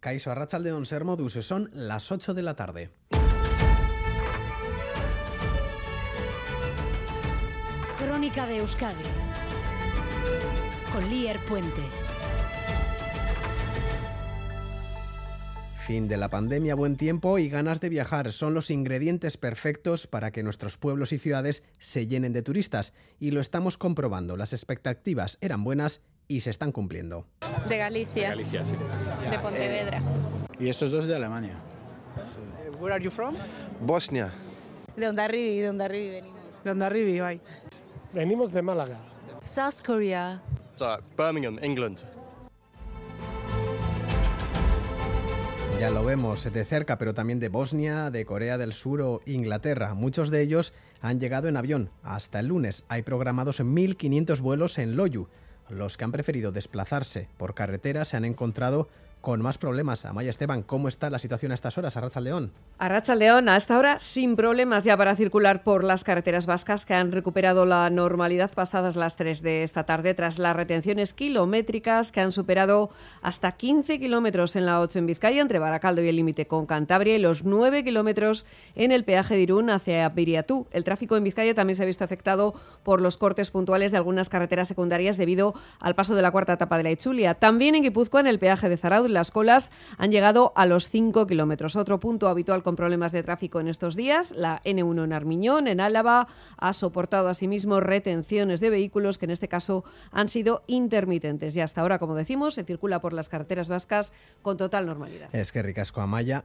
Caiso Arrachaldeón Ser Modus, son las 8 de la tarde. Crónica de Euskadi con Lier Puente. Fin de la pandemia, buen tiempo y ganas de viajar son los ingredientes perfectos para que nuestros pueblos y ciudades se llenen de turistas. Y lo estamos comprobando. Las expectativas eran buenas y se están cumpliendo. De Galicia. De Galicia, sí. De Pontevedra. Y estos dos de Alemania. Where are you from? Bosnia. De Ondarribi, de Ondarribi venimos. De Ondarribi, bye. Venimos de Málaga. South Korea. So, Birmingham, England. Ya lo vemos de cerca, pero también de Bosnia, de Corea del Sur o Inglaterra. Muchos de ellos han llegado en avión. Hasta el lunes hay programados 1.500 vuelos en Loyu. Los que han preferido desplazarse por carretera se han encontrado con más problemas. Amaya Esteban, ¿cómo está la situación a estas horas? Arracha León. Arracha León, a esta hora sin problemas ya para circular por las carreteras vascas que han recuperado la normalidad pasadas las 3 de esta tarde tras las retenciones kilométricas que han superado hasta 15 kilómetros en la 8 en Vizcaya entre Baracaldo y el límite con Cantabria y los 9 kilómetros en el peaje de Irún hacia Piriatú. El tráfico en Vizcaya también se ha visto afectado por los cortes puntuales de algunas carreteras secundarias debido al paso de la cuarta etapa de la Ichulia. También en Guipúzcoa, en el peaje de Zaraud, las colas han llegado a los 5 kilómetros. Otro punto habitual con problemas de tráfico en estos días, la N1 en Armiñón, en Álava, ha soportado asimismo retenciones de vehículos que en este caso han sido intermitentes. Y hasta ahora, como decimos, se circula por las carreteras vascas con total normalidad. Es que ricasco Amaya.